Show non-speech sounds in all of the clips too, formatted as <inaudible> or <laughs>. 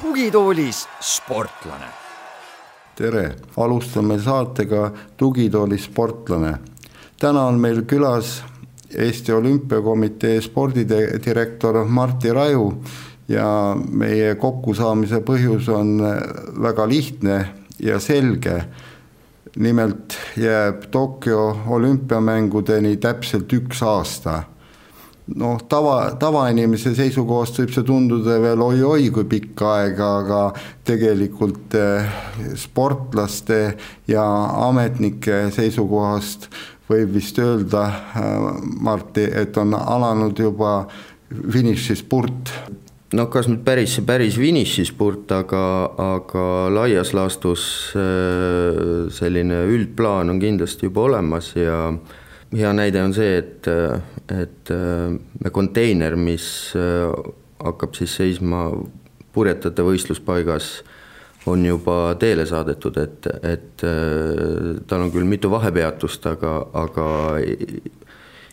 tugitoolis sportlane. tere, alustame saatega Tugitooli sportlane. täna on meil külas Eesti Olümpiakomitee spordidirektor Martti Raju ja meie kokkusaamise põhjus on väga lihtne ja selge. nimelt jääb Tokyo olümpiamängudeni täpselt üks aasta noh, tava, tavainimese seisukohast võib see tunduda veel oi-oi kui pikk aeg, aga tegelikult eh, sportlaste ja ametnike seisukohast võib vist öelda, eh, Martti, et on alanud juba finišispurt. No kas nüüd päris, päris finišispurt, aga, aga laias laastus eh, selline üldplaan on kindlasti juba olemas ja hea näide on see, et, et me konteiner, mis hakkab siis seisma purjetajate võistluspaigas, on juba teele saadetud, et, et tal on küll mitu vahepeatust, aga, aga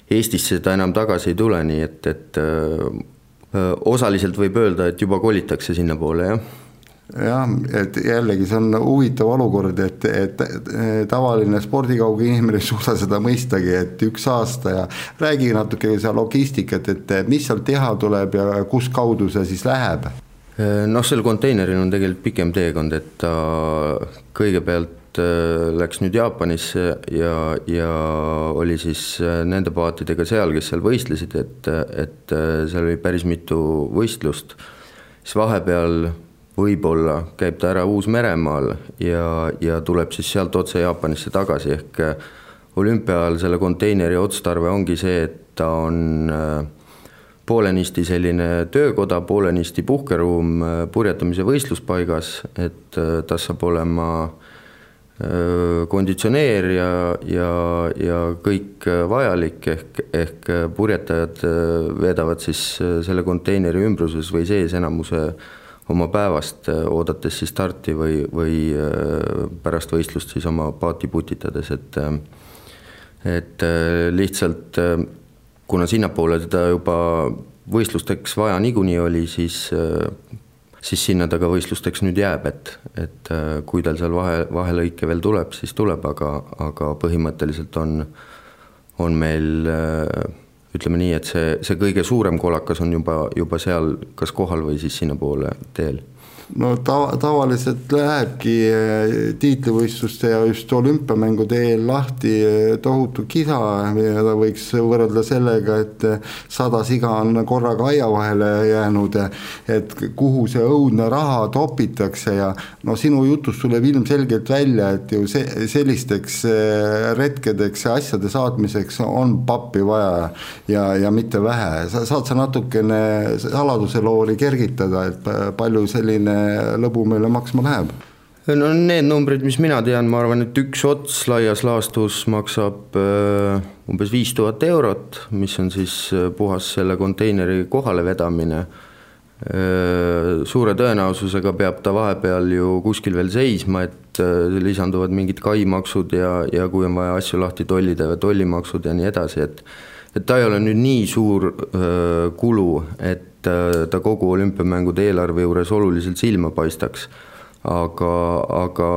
Eestisse ta enam tagasi ei tule, nii et, et osaliselt võib öelda, et juba kolitakse sinnapoole, jah jah, et jällegi see on huvitav olukord, et, et tavaline spordikauge inimene ei suuda seda mõistagi, et üks aasta ja räägi natuke seda logistikat, et mis seal teha tuleb ja kus kaudu see siis läheb? noh, sel konteineril on tegelikult pikem teekond, et ta kõigepealt äh, läks nüüd Jaapanisse ja, ja oli siis äh, nende paatidega seal, kes seal võistlesid, et, et äh, seal oli päris mitu võistlust, siis vahepeal võib-olla käib ta ära Uus-Meremaal ja, ja tuleb siis sealt otse Jaapanisse tagasi, ehk äh, olümpia ajal selle konteineri otstarve ongi see, et ta on äh, poolenisti selline töökoda, poolenisti puhkeruum äh, purjetamise võistluspaigas, et tas saab olema konditsioneer ja, ja, ja kõik vajalik, ehk, ehk purjetajad veedavad siis selle konteineri ümbruses või sees enamuse oma päevast, äh, oodates siis starti või, või äh, pärast võistlust siis oma paati putitades, et äh, et lihtsalt kuna sinnapoole teda juba võistlusteks vaja niikuinii oli, siis siis sinna ta ka võistlusteks nüüd jääb, et, et kui tal seal vahe, vahelõike veel tuleb, siis tuleb, aga, aga põhimõtteliselt on, on meil ütleme nii, et see, see kõige suurem kolakas on juba, juba seal kas kohal või siis sinnapoole teel no tava, tavaliselt lähebki eh, tiitlivõistluste ja just olümpiamängude eel lahti eh, tohutu kisa, mida võiks võrrelda sellega, et eh, sada siga on korraga aia vahele jäänud, et kuhu see õudne raha topitakse ja no sinu jutust tuleb ilmselgelt välja, et ju see, sellisteks retkedeks ja asjade saatmiseks on pappi vaja ja, ja mitte vähe, sa saad sa natukene saladuse loori kergitada, et palju selline lõbu meile maksma läheb? no need numbrid, mis mina tean, ma arvan, et üks ots laias laastus maksab äh, umbes viis tuhat eurot, mis on siis äh, puhas selle konteineri kohale vedamine. Äh, suure tõenäosusega peab ta vahepeal ju kuskil veel seisma, et lisanduvad mingid kaimaksud ja, ja kui on vaja asju lahti tollida, tollimaksud ja nii edasi, et et ta ei ole nüüd nii suur öö, kulu, et ta kogu olümpiamängude eelarve juures oluliselt silma paistaks. aga, aga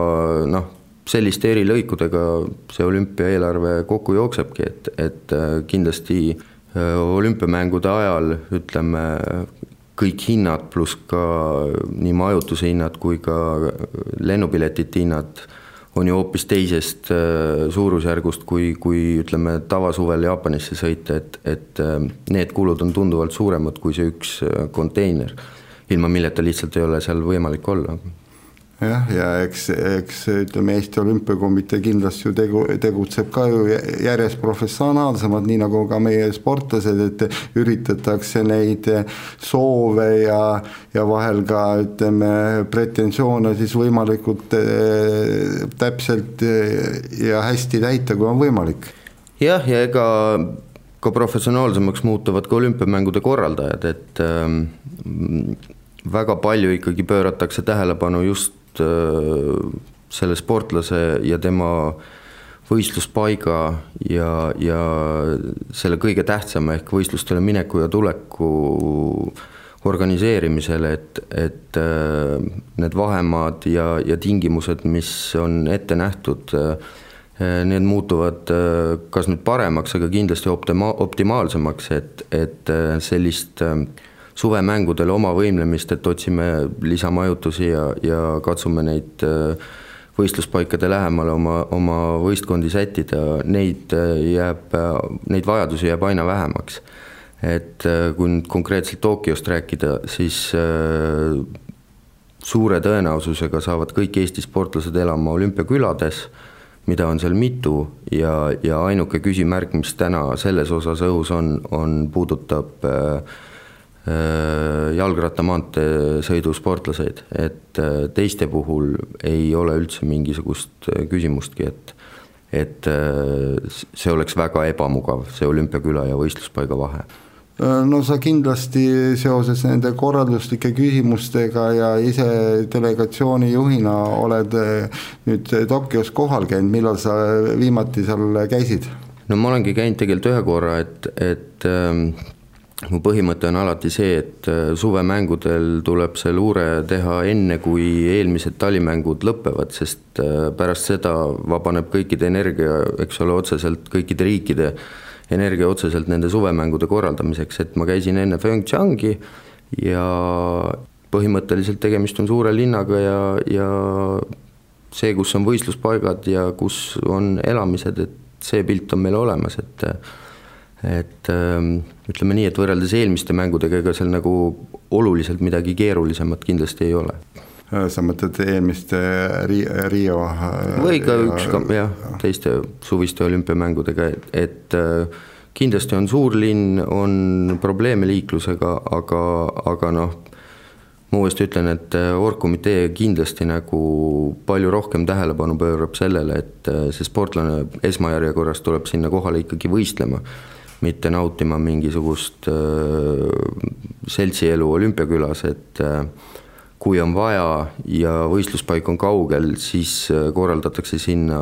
noh, selliste erilõikudega see olümpia eelarve kokku jooksebki, et, et kindlasti olümpiamängude ajal ütleme, kõik hinnad pluss ka nii majutuse hinnad kui ka lennupiletite hinnad on ju hoopis teisest äh, suurusjärgust, kui, kui ütleme, tavasuvel Jaapanisse sõita, et, et äh, need kulud on tunduvalt suuremad kui see üks äh, konteiner, ilma milleta lihtsalt ei ole seal võimalik olla jah, ja eks, eks ütleme, Eesti Olümpiakomitee kindlasti ju tegu, tegutseb ka ju järjest professionaalsemalt, nii nagu ka meie sportlased, et üritatakse neid soove ja, ja vahel ka ütleme, pretensioone siis võimalikult äh, täpselt ja hästi täita, kui on võimalik. jah, ja ega ka professionaalsemaks muutuvad ka olümpiamängude korraldajad, et ähm, väga palju ikkagi pööratakse tähelepanu just selle sportlase ja tema võistluspaiga ja, ja selle kõige tähtsama ehk võistlustele mineku ja tuleku organiseerimisele, et, et need vahemaad ja, ja tingimused, mis on ette nähtud, need muutuvad kas nüüd paremaks, aga kindlasti optima-, optimaalsemaks, et, et sellist suvemängudele oma võimlemist, et otsime lisamajutusi ja, ja katsume neid võistluspaikade lähemale oma, oma võistkondi sättida, neid äh, jääb, neid vajadusi jääb aina vähemaks. et äh, kui nüüd konkreetselt Tokyost rääkida, siis äh, suure tõenäosusega saavad kõik Eesti sportlased elama olümpiakülades, mida on seal mitu ja, ja ainuke küsimärk, mis täna selles osas õhus on, on, puudutab äh, Äh, jalgrattamaantee sõidusportlaseid, et äh, teiste puhul ei ole üldse mingisugust äh, küsimustki, et et see oleks väga ebamugav, see olümpiaküla ja võistluspaiga vahe. No sa kindlasti seoses nende korralduslike küsimustega ja ise delegatsiooni juhina oled nüüd Tokyos kohal käinud, millal sa viimati seal käisid? no ma olengi käinud tegelikult ühe korra, et, et ähm, mu põhimõte on alati see, et äh, suvemängudel tuleb see luure teha enne, kui eelmised talimängud lõpevad, sest äh, pärast seda vabaneb kõikide energia, eks ole, otseselt kõikide riikide energia otseselt nende suvemängude korraldamiseks, et ma käisin enne Pyeongchangi ja põhimõtteliselt tegemist on suure linnaga ja, ja see, kus on võistluspaigad ja kus on elamised, et see pilt on meil olemas, et et ähm, ütleme nii, et võrreldes eelmiste mängudega, ega seal nagu oluliselt midagi keerulisemat kindlasti ei ole. Äh, sa mõtled eelmiste Riio? Äh, või ka üks jah, teiste suviste olümpiamängudega, et äh, kindlasti on suur linn, on probleeme liiklusega, aga, aga noh, ma uuesti ütlen, et orgkomitee kindlasti nagu palju rohkem tähelepanu pöörab sellele, et see sportlane esmajärjekorras tuleb sinna kohale ikkagi võistlema mitte nautima mingisugust seltsielu olümpiakülas, et kui on vaja ja võistluspaik on kaugel, siis korraldatakse sinna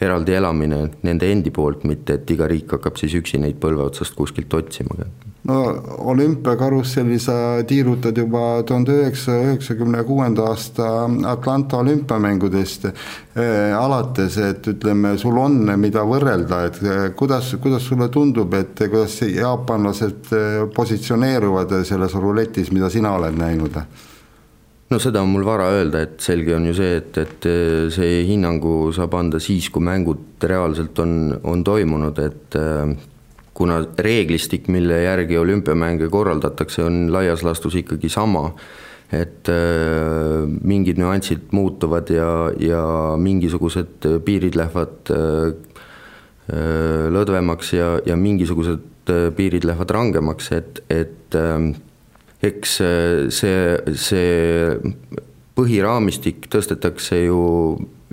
eraldi elamine nende endi poolt, mitte et iga riik hakkab siis üksi neid põlve otsast kuskilt otsima no olümpiakarusselli sa tiirutad juba tuhande üheksasaja üheksakümne kuuenda aasta Atlanta olümpiamängudest eh, alates, et ütleme, sul on, mida võrrelda, et eh, kuidas, kuidas sulle tundub, et kuidas jaapanlased eh, positsioneeruvad selles ruletis, mida sina oled näinud? no seda on mul vara öelda, et selge on ju see, et, et see hinnangu saab anda siis, kui mängud reaalselt on, on toimunud, et kuna reeglistik, mille järgi olümpiamänge korraldatakse, on laias laastus ikkagi sama, et äh, mingid nüansid muutuvad ja, ja mingisugused piirid lähevad äh, äh, lõdvemaks ja, ja mingisugused piirid lähevad rangemaks, et, et eks see, see põhiraamistik tõstetakse ju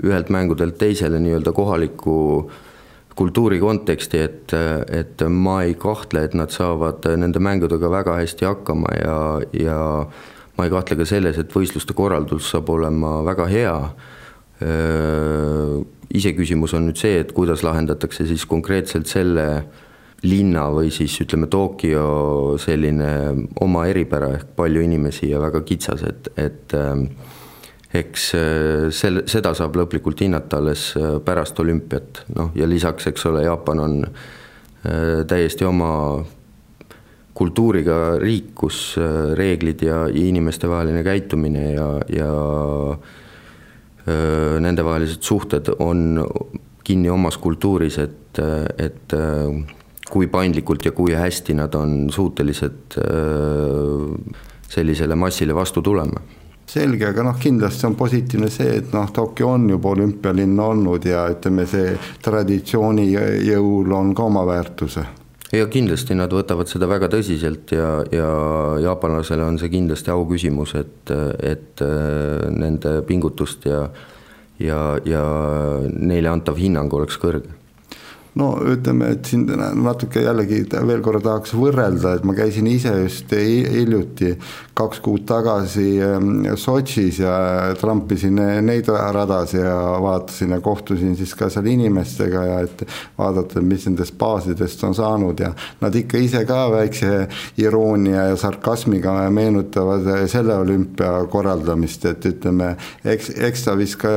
ühelt mängudelt teisele nii-öelda kohaliku äh, kultuuri konteksti, et, et ma ei kahtle, et nad saavad nende mängudega väga hästi hakkama ja, ja ma ei kahtle ka selles, et võistluste korraldus saab olema väga hea. iseküsimus on nüüd see, et kuidas lahendatakse siis konkreetselt selle linna või siis ütleme, Tokyo selline oma eripära ehk palju inimesi ja väga kitsas, et, et eks äh, sel-, seda saab lõplikult hinnata alles äh, pärast olümpiat, noh ja lisaks, eks ole, Jaapan on äh, täiesti oma kultuuriga riik, kus reeglid ja inimestevaheline käitumine ja, ja nendevahelised suhted on kinni omas kultuuris, et, et kui paindlikult ja kui hästi nad on suutelised sellisele massile vastu tulema selge, aga noh, kindlasti on positiivne see, et noh, Tokyo on juba olümpialinn olnud ja ütleme, see traditsiooni jõul on ka oma väärtuse. ja kindlasti nad võtavad seda väga tõsiselt ja, ja jaapanlasele on see kindlasti auküsimus, et, et äh, nende pingutust ja ja, ja neile antav hinnang oleks kõrge no ütleme, et siin natuke jällegi veel korra tahaks võrrelda, et ma käisin ise just hiljuti kaks kuud tagasi ähm, Sotšis ja trampisin neid radasid ja vaatasin ja kohtusin siis ka seal inimestega ja et vaadata, mis nendest baasidest on saanud ja nad ikka ise ka väikse iroonia ja sarkasmiga meenutavad selle olümpia korraldamist, et ütleme, eks, eks ta vist ka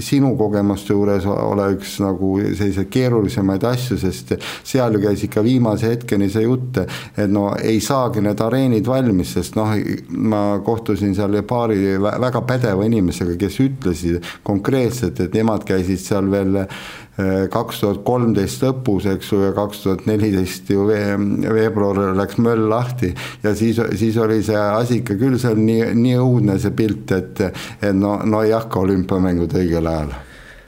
sinu kogemuste juures ole üks nagu selliseid keerulisemaid asju, sest seal ju käis ikka viimase hetkeni see jutt, et no ei saagi need areenid valmis, sest noh, ma kohtusin seal paari väga pädeva inimesega, kes ütlesid konkreetselt, et nemad käisid seal veel eh, kaks tuhat kolmteist lõpus, eks ju, ja kaks tuhat neliteist ju veebruar läks möll lahti. Ja siis, siis oli see asi ikka küll seal nii, nii õudne see pilt, et, et no, no ei hakka olümpiamängud õigel ajal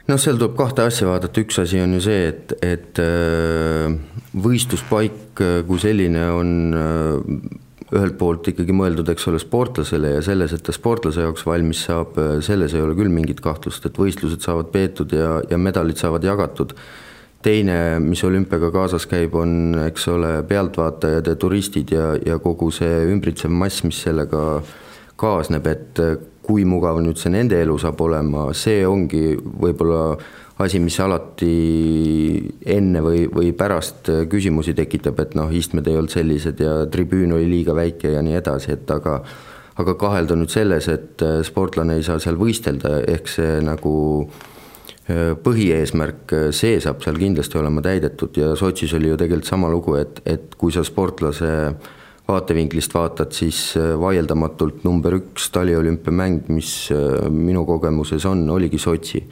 noh, seal tuleb kahte asja vaadata, üks asi on ju see, et, et äh, võistluspaik äh, kui selline on äh, ühelt poolt ikkagi mõeldud, eks ole, sportlasele ja selles, et ta sportlase jaoks valmis saab, selles ei ole küll mingit kahtlust, et võistlused saavad peetud ja, ja medalid saavad jagatud. teine, mis olümpiaga kaasas käib, on, eks ole, pealtvaatajad ja turistid ja, ja kogu see ümbritsev mass, mis sellega kaasneb, et kui mugav nüüd see nende elu saab olema, see ongi võib-olla asi, mis alati enne või, või pärast küsimusi tekitab, et noh, istmed ei olnud sellised ja tribüün oli liiga väike ja nii edasi, et aga aga kahelda nüüd selles, et sportlane ei saa seal võistelda, ehk see nagu äh, põhieesmärk, see saab seal kindlasti olema täidetud ja Sotšis oli ju tegelikult sama lugu, et, et kui sa sportlase äh, vaatevinklist vaatad, siis äh, vaieldamatult number üks taliolümpiamäng, mis äh, minu kogemuses on, oligi Sotši.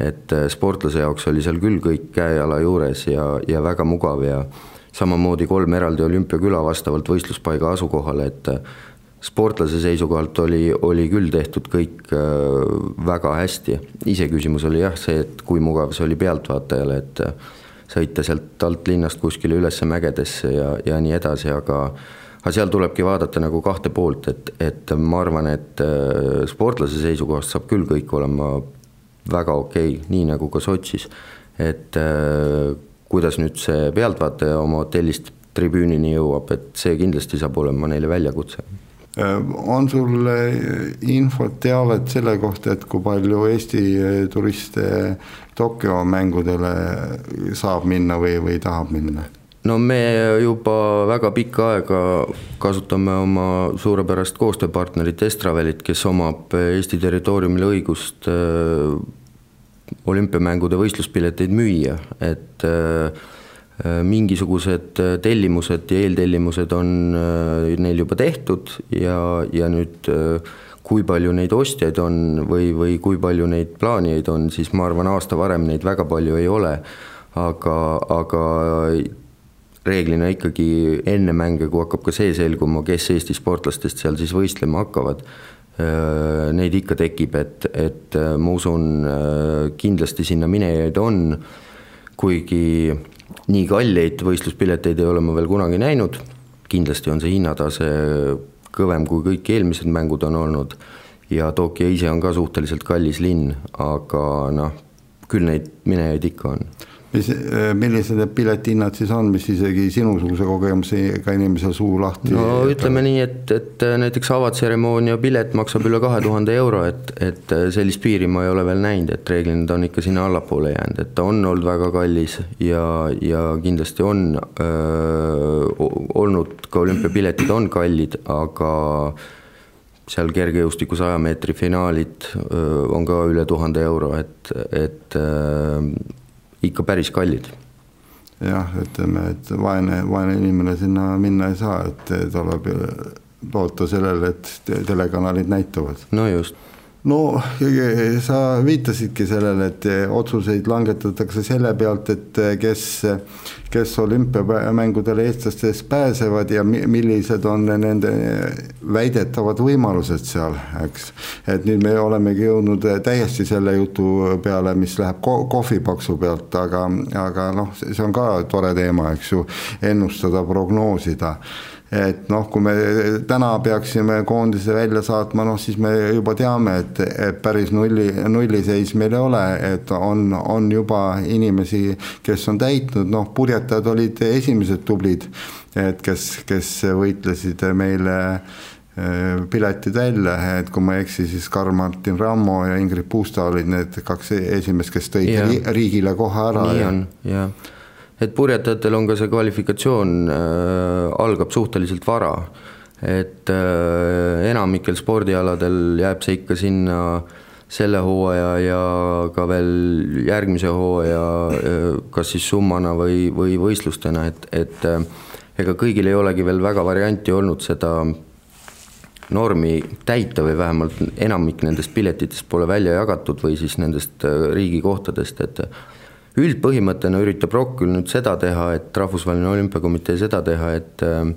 et äh, sportlase jaoks oli seal küll kõik käe-jala juures ja, ja väga mugav ja samamoodi kolm eraldi olümpiaküla vastavalt võistluspaiga asukohale, et sportlase seisukohalt oli, oli küll tehtud kõik väga hästi, iseküsimus oli jah see, et kui mugav see oli pealtvaatajale, et sõita sealt alt linnast kuskile üles mägedesse ja, ja nii edasi, aga aga seal tulebki vaadata nagu kahte poolt, et, et ma arvan, et äh, sportlase seisukohast saab küll kõik olema väga okei okay,, nii nagu ka Sotšis. et äh, kuidas nüüd see pealtvaataja oma hotellist tribüünini jõuab, et see kindlasti saab olema neile väljakutse äh, on sul infot, teavet selle kohta, et kui palju Eesti turiste Tokyo mängudele saab minna või, või tahab minna? No me juba väga pikka aega kasutame oma suurepärast koostööpartnerit Estravelit, kes omab Eesti territooriumil õigust äh, olümpiamängude võistluspileteid müüa, et äh, äh, mingisugused tellimused ja eeltellimused on neil juba tehtud ja, ja nüüd kui palju neid ostjaid on või, või kui palju neid plaanijaid on, siis ma arvan, aasta varem neid väga palju ei ole. aga, aga reeglina ikkagi enne mänge, kui hakkab ka see selguma, kes Eesti sportlastest seal siis võistlema hakkavad, äh, neid ikka tekib, et, et äh, ma usun, äh, kindlasti sinna minejaid on, kuigi nii kalleid võistluspileteid ei ole ma veel kunagi näinud, kindlasti on see hinnatase kõvem kui kõik eelmised mängud on olnud ja Tokyo ise on ka suhteliselt kallis linn, aga noh, küll neid minejaid ikka on mis, äh, millised need piletihinnad siis on, mis isegi sinusuguse kogemusega inimesel suu lahti no ütleme nii, et, et äh, näiteks avatseremoonia pilet maksab üle kahe tuhande euro, et, et äh, sellist piiri ma ei ole veel näinud, et reeglina ta on ikka sinna allapoole jäänud, et ta on olnud väga kallis ja, ja kindlasti on öö, olnud ka olümpiapiletid on kallid, aga seal kergejõustiku saja meetri finaalid öö, on ka üle tuhande euro, et, et öö, ikka päris kallid. jah, ütleme, et vaene, vaene inimene sinna minna ei saa, et tuleb loota sellele, et telekanalid näitavad. no just no sa viitasidki sellele, et otsuseid langetatakse selle pealt, et kes, kes olümpiamängudele eestlastest pääsevad ja millised on nende väidetavad võimalused seal, eks. et nüüd me olemegi jõudnud täiesti selle jutu peale, mis läheb kohvipaksu pealt, aga, aga noh, see on ka tore teema, eks ju, ennustada, prognoosida et noh, kui me täna peaksime koondise välja saatma, noh siis me juba teame, et, et päris nulli, nulliseis meil ei ole, et on, on juba inimesi, kes on täitnud, noh, purjetajad olid esimesed tublid, et kes, kes võitlesid meile piletid välja, et kui ma ei eksi, siis Karl-Martin Rammo ja Ingrid Puusta olid need kaks esimest, kes tõid ja. riigile koha ära. nii on, jah. Et purjetajatel on ka see kvalifikatsioon äh, algab suhteliselt vara, et äh, enamikel spordialadel jääb see ikka sinna selle hooaja ja ka veel järgmise hooaja äh, kas siis summana või, või võistlustena, et, et äh, ega kõigil ei olegi veel väga varianti olnud seda normi täita või vähemalt enamik nendest piletitest pole välja jagatud või siis nendest äh, riigikohtadest, et üldpõhimõttena üritab ROK küll nüüd seda teha, et Rahvusvaheline Olümpiakomitee seda teha, et äh,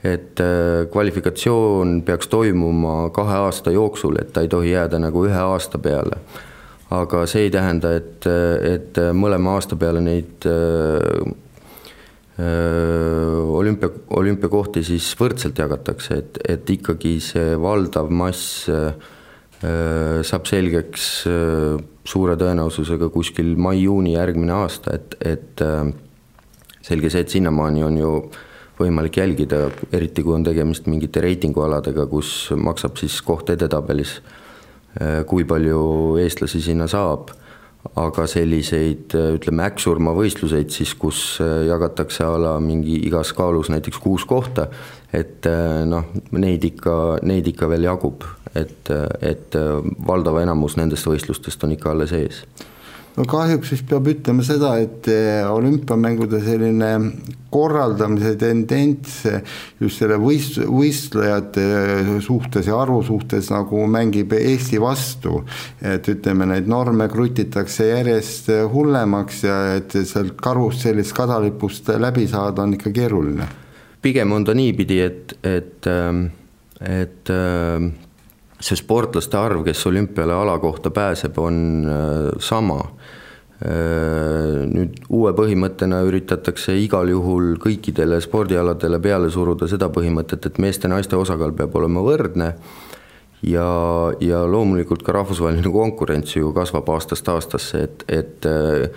et äh, kvalifikatsioon peaks toimuma kahe aasta jooksul, et ta ei tohi jääda nagu ühe aasta peale. aga see ei tähenda, et, et mõlema aasta peale neid olümpia, olümpiakohti siis võrdselt jagatakse, et, et ikkagi see valdav mass saab selgeks suure tõenäosusega kuskil mai-juuni järgmine aasta, et, et selge see, et sinnamaani on ju võimalik jälgida, eriti kui on tegemist mingite reitingualadega, kus maksab siis koht edetabelis, kui palju eestlasi sinna saab. Aga selliseid ütleme, äkksurmavõistluseid siis, kus äh, jagatakse a la mingi igas kaalus näiteks kuus kohta, et äh, noh, neid ikka, neid ikka veel jagub, et, et äh, valdav enamus nendest võistlustest on ikka alles ees no kahjuks siis peab ütlema seda, et eh, olümpiamängude selline korraldamise tendents just selle võist-, võistlejate suhtes ja arvu suhtes nagu mängib Eesti vastu. et ütleme, neid norme krutitakse järjest hullemaks ja et sealt karussellist kadalipust läbi saada on ikka keeruline. Pigem on ta niipidi, et, et, et see sportlaste arv, kes olümpiale alakohta pääseb, on sama. Äh, nüüd uue põhimõttena üritatakse igal juhul kõikidele spordialadele peale suruda seda põhimõtet, et meeste-naiste osakaal peab olema võrdne ja, ja loomulikult ka rahvusvaheline konkurents ju kasvab aastast aastasse, et, et äh,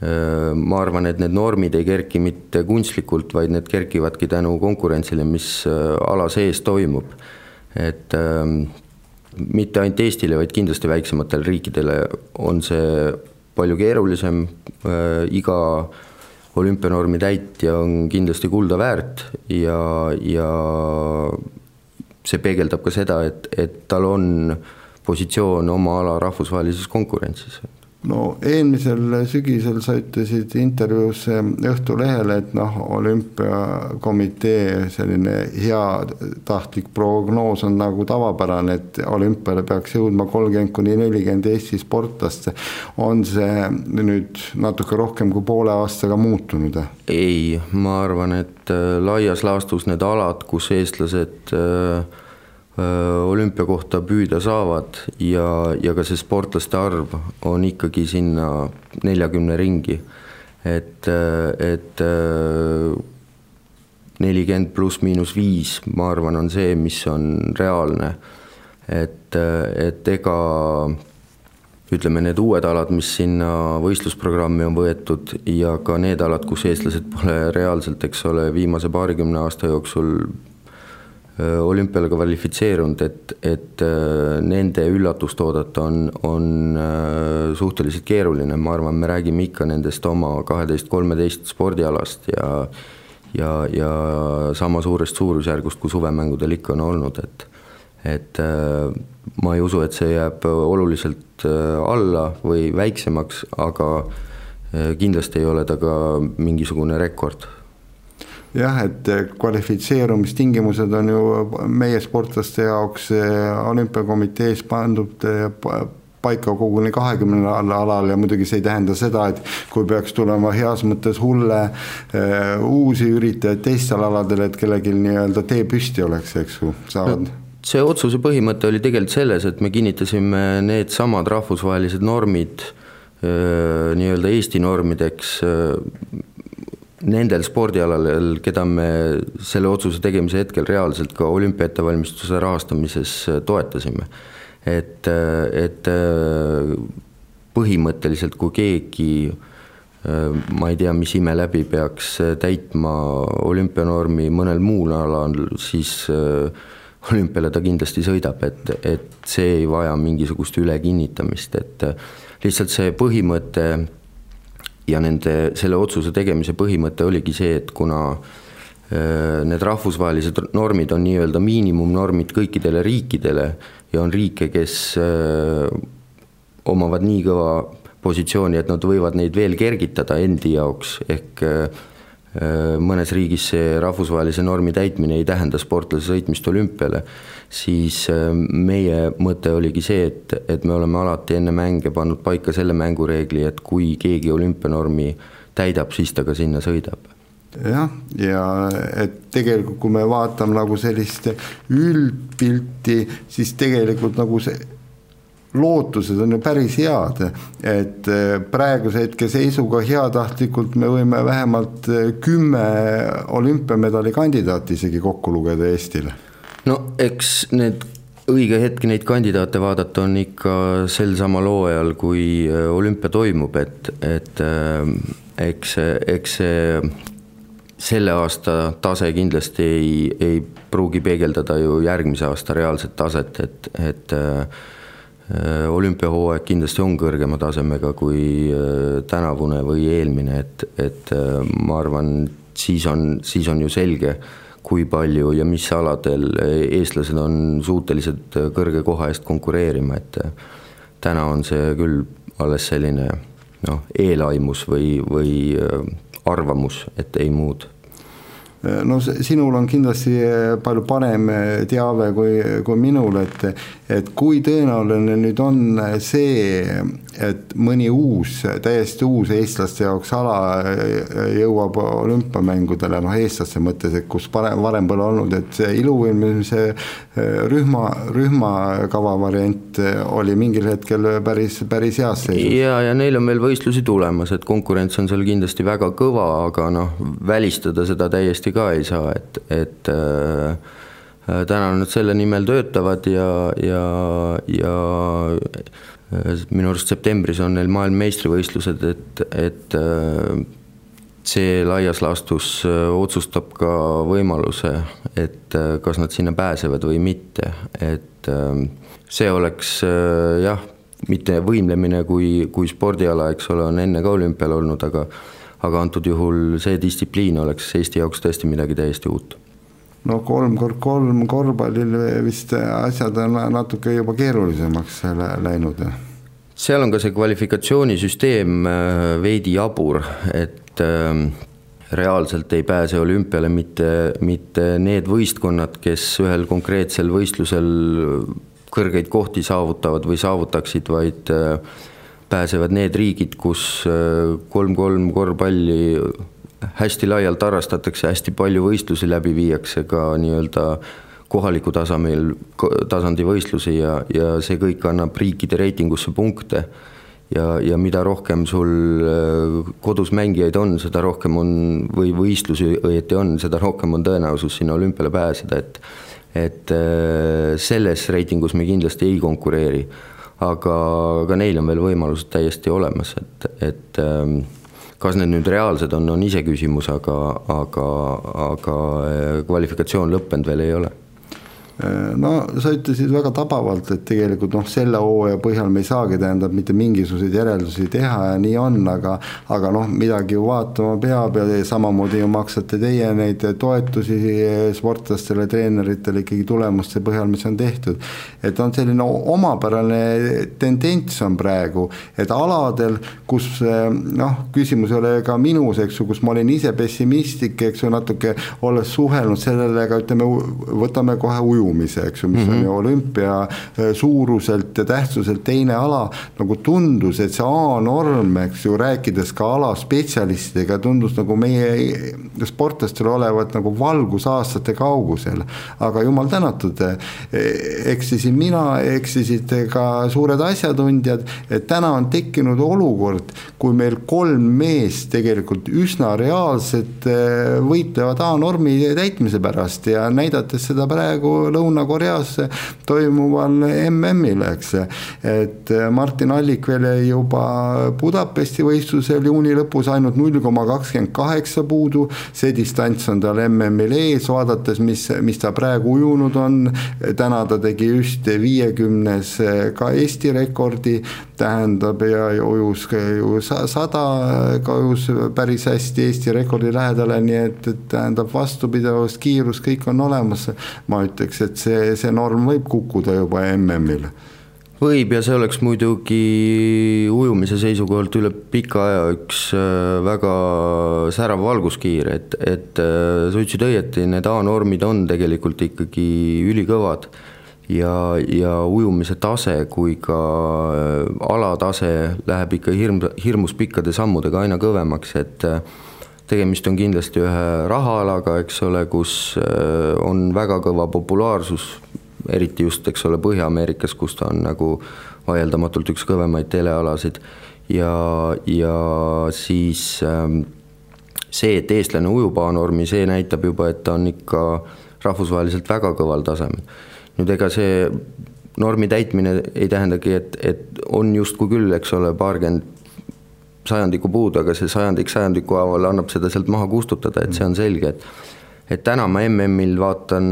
ma arvan, et need normid ei kerki mitte kunstlikult, vaid need kerkivadki tänu konkurentsile, mis äh, ala sees toimub. et mitte ainult Eestile, vaid kindlasti väiksematele riikidele on see palju keerulisem, äh, iga olümpianormi täitja on kindlasti kulda väärt ja, ja see peegeldab ka seda, et, et tal on positsioon oma ala rahvusvahelises konkurentsis no eelmisel sügisel sa ütlesid intervjuus Õhtulehele, et noh, olümpiakomitee selline heatahtlik prognoos on nagu tavapärane, et olümpiale peaks jõudma kolmkümmend kuni nelikümmend Eesti sportlast. on see nüüd natuke rohkem kui poole aastaga muutunud? ei, ma arvan, et äh, laias laastus need alad, kus eestlased äh, olümpia kohta püüda saavad ja, ja ka see sportlaste arv on ikkagi sinna neljakümne ringi. et, et äh, nelikümmend pluss miinus viis, ma arvan, on see, mis on reaalne. et, et ega ütleme, need uued alad, mis sinna võistlusprogrammi on võetud ja ka need alad, kus eestlased pole reaalselt, eks ole, viimase paarikümne aasta jooksul Äh, olümpiale kvalifitseerunud, et, et äh, nende üllatust oodata on, on äh, suhteliselt keeruline, ma arvan, me räägime ikka nendest oma kaheteist-kolmeteist spordialast ja ja, ja sama suurest suurusjärgust, kui suvemängudel ikka on olnud, et et ma ei usu, et see jääb oluliselt alla või väiksemaks, aga kindlasti ei ole ta ka mingisugune rekord jah, et kvalifitseerumistingimused on ju meie sportlaste jaoks eh, olümpiakomitees pandud eh, paika koguni kahekümnendal alal ja muidugi see ei tähenda seda, et kui peaks tulema heas mõttes hulle uusi üritajaid teistel aladel, et kellelgi nii-öelda tee püsti oleks, eks ju, saavad. See otsuse põhimõte oli tegelikult selles, et me kinnitasime needsamad rahvusvahelised normid nii-öelda Eesti normideks nendel spordialadel, keda me selle otsuse tegemise hetkel reaalselt ka olümpia ettevalmistuse rahastamises äh, toetasime. et, äh, et äh, põhimõtteliselt, kui keegi ma ei tea, mis ime läbi peaks täitma olümpianormi mõnel muul alal, siis olümpiale ta kindlasti sõidab, et, et see ei vaja mingisugust ülekinnitamist, et lihtsalt see põhimõte ja nende, selle otsuse tegemise põhimõte oligi see, et kuna äh, need rahvusvahelised normid on nii-öelda miinimumnormid kõikidele riikidele ja on riike, kes äh, omavad nii kõva positsiooni, et nad võivad neid veel kergitada endi jaoks, ehk äh, mõnes riigis see rahvusvahelise normi täitmine ei tähenda sportlase sõitmist olümpiale, siis meie mõte oligi see, et, et me oleme alati enne mänge pannud paika selle mängureegli, et kui keegi olümpianormi täidab, siis ta ka sinna sõidab. Jah, ja et tegelikult, kui me vaatame nagu sellist üldpilti, siis tegelikult nagu see lootused on ju päris head, et eh, praeguse hetke seisuga heatahtlikult me võime vähemalt eh, kümme olümpiamedali kandidaati isegi kokku lugeda Eestile. no eks need õige hetk neid kandidaate vaadata on ikka sel samal hooajal, kui eh, olümpia toimub, et, et eks, eks see selle aasta tase kindlasti ei, ei pruugi peegeldada ju järgmise aasta reaalset taset, et, et Äh, olümpiahooaeg kindlasti on kõrgema tasemega kui äh, tänavune või eelmine, et, et äh, ma arvan, siis on, siis on ju selge, kui palju ja mis aladel eestlased on suutelised kõrge koha eest konkureerima, et täna on see küll alles selline noh, eelaimus või, või arvamus, et ei muud no sinul on kindlasti palju parem teave kui, kui minul, et, et kui tõenäoline nüüd on see, et mõni uus, täiesti uus eestlaste jaoks ala jõuab olümpiamängudele, noh eestlaste mõttes, et kus varem, varem pole olnud, et see iluvõimlemise rühma, rühmakava variant oli mingil hetkel päris, päris heas seisus. ja, ja neil on veel võistlusi tulemas, et konkurents on seal kindlasti väga kõva, aga noh, välistada seda täiesti kindlasti ka ei saa, et, et äh, äh, täna nad selle nimel töötavad ja, ja, ja äh, minu arust septembris on neil maailmameistrivõistlused, et, et see laias laastus otsustab ka võimaluse, et kas nad sinna pääsevad või mitte, et see oleks jah, mitte võimlemine kui, kui spordiala, eks ole, on enne ka olümpial olnud, aga aga antud juhul see distsipliin oleks Eesti jaoks tõesti midagi täiesti uut no kolm kord kolm korvpallil vist asjad on natuke juba keerulisemaks läinud. seal on ka see kvalifikatsioonisüsteem äh, veidi jabur, et äh, reaalselt ei pääse olümpiale mitte, mitte need võistkonnad, kes ühel konkreetsel võistlusel kõrgeid kohti saavutavad või saavutaksid, vaid äh, pääsevad need riigid, kus kolm-kolm äh, korvpalli hästi laialt harrastatakse, hästi palju võistlusi läbi viiakse ka nii-öelda kohaliku tasemel, tasandi võistlusi ja, ja see kõik annab riikide reitingusse punkte. ja, ja mida rohkem sul äh, kodus mängijaid on, seda rohkem on või võistlusi õieti on, seda rohkem on tõenäosus sinna olümpiale pääseda, et et äh, selles reitingus me kindlasti ei konkureeri aga ka neil on veel võimalused täiesti olemas, et, et ähm, kas need nüüd reaalsed on, on iseküsimus, aga, aga, aga äh, kvalifikatsioon lõppenud veel ei ole no sa ütlesid väga tabavalt, et tegelikult noh, selle hooaja põhjal me ei saagi tähendab mitte mingisuguseid järeldusi teha ja nii on, aga aga noh, midagi ju vaatama peab ja samamoodi ju maksate teie neid toetusi sportlastele, treeneritele ikkagi tulemuste põhjal, mis on tehtud. et on selline omapärane tendents on praegu, et aladel, kus noh, küsimus ei ole ka minus, eks ju, kus ma olin ise pessimistlik, eks ju, natuke olles suhelnud sellele, aga ütleme, võtame kohe ujumise ujumise, eks ju, mis mm -hmm. on ju olümpia äh, suuruselt ja tähtsuselt teine ala. nagu tundus, et see A-norm, eks ju, rääkides ka ala spetsialistidega, tundus nagu meie sportlastel olevat nagu valgusaastate kaugusel. aga jumal tänatud, äh, eksisin mina, eksisid ka suured asjatundjad, et täna on tekkinud olukord, kui meil kolm meest tegelikult üsna reaalselt äh, võitlevad A-normi täitmise pärast ja näidates seda praegu Lõuna-Koreas toimuval MM-il, eks. et Martin Allik veel juba Budapesti võistlusel juuni lõpus ainult null koma kakskümmend kaheksa puudu, see distants on tal MM-il ees, vaadates, mis, mis ta praegu ujunud on, täna ta tegi just viiekümnes ka Eesti rekordi, tähendab ja ujus ju sada, ka ujus päris hästi Eesti rekordi lähedale, nii et, et tähendab vastupidavust, kiirus, kõik on olemas. ma ütleks, et see, see norm võib kukkuda juba MM-il võib ja see oleks muidugi ujumise seisukohalt üle pika aja üks äh, väga särav valguskiir, et, et äh, sa ütlesid õieti, need A-normid on tegelikult ikkagi ülikõvad ja, ja ujumise tase kui ka äh, alatase läheb ikka hirm, hirmus pikkade sammudega aina kõvemaks, et tegemist on kindlasti ühe rahaalaga, eks ole, kus on väga kõva populaarsus eriti just, eks ole, Põhja-Ameerikas, kus ta on nagu vaieldamatult üks kõvemaid telealasid ja, ja siis ähm, see, et eestlane ujub A-normi, see näitab juba, et ta on ikka rahvusvaheliselt väga kõval tasemel. nüüd ega see normi täitmine ei tähendagi, et, et on justkui küll, eks ole, paarkümmend sajandikku puudu, aga see sajandik sajandiku haaval annab seda sealt maha kustutada, et see on selge, et et täna ma MM-il vaatan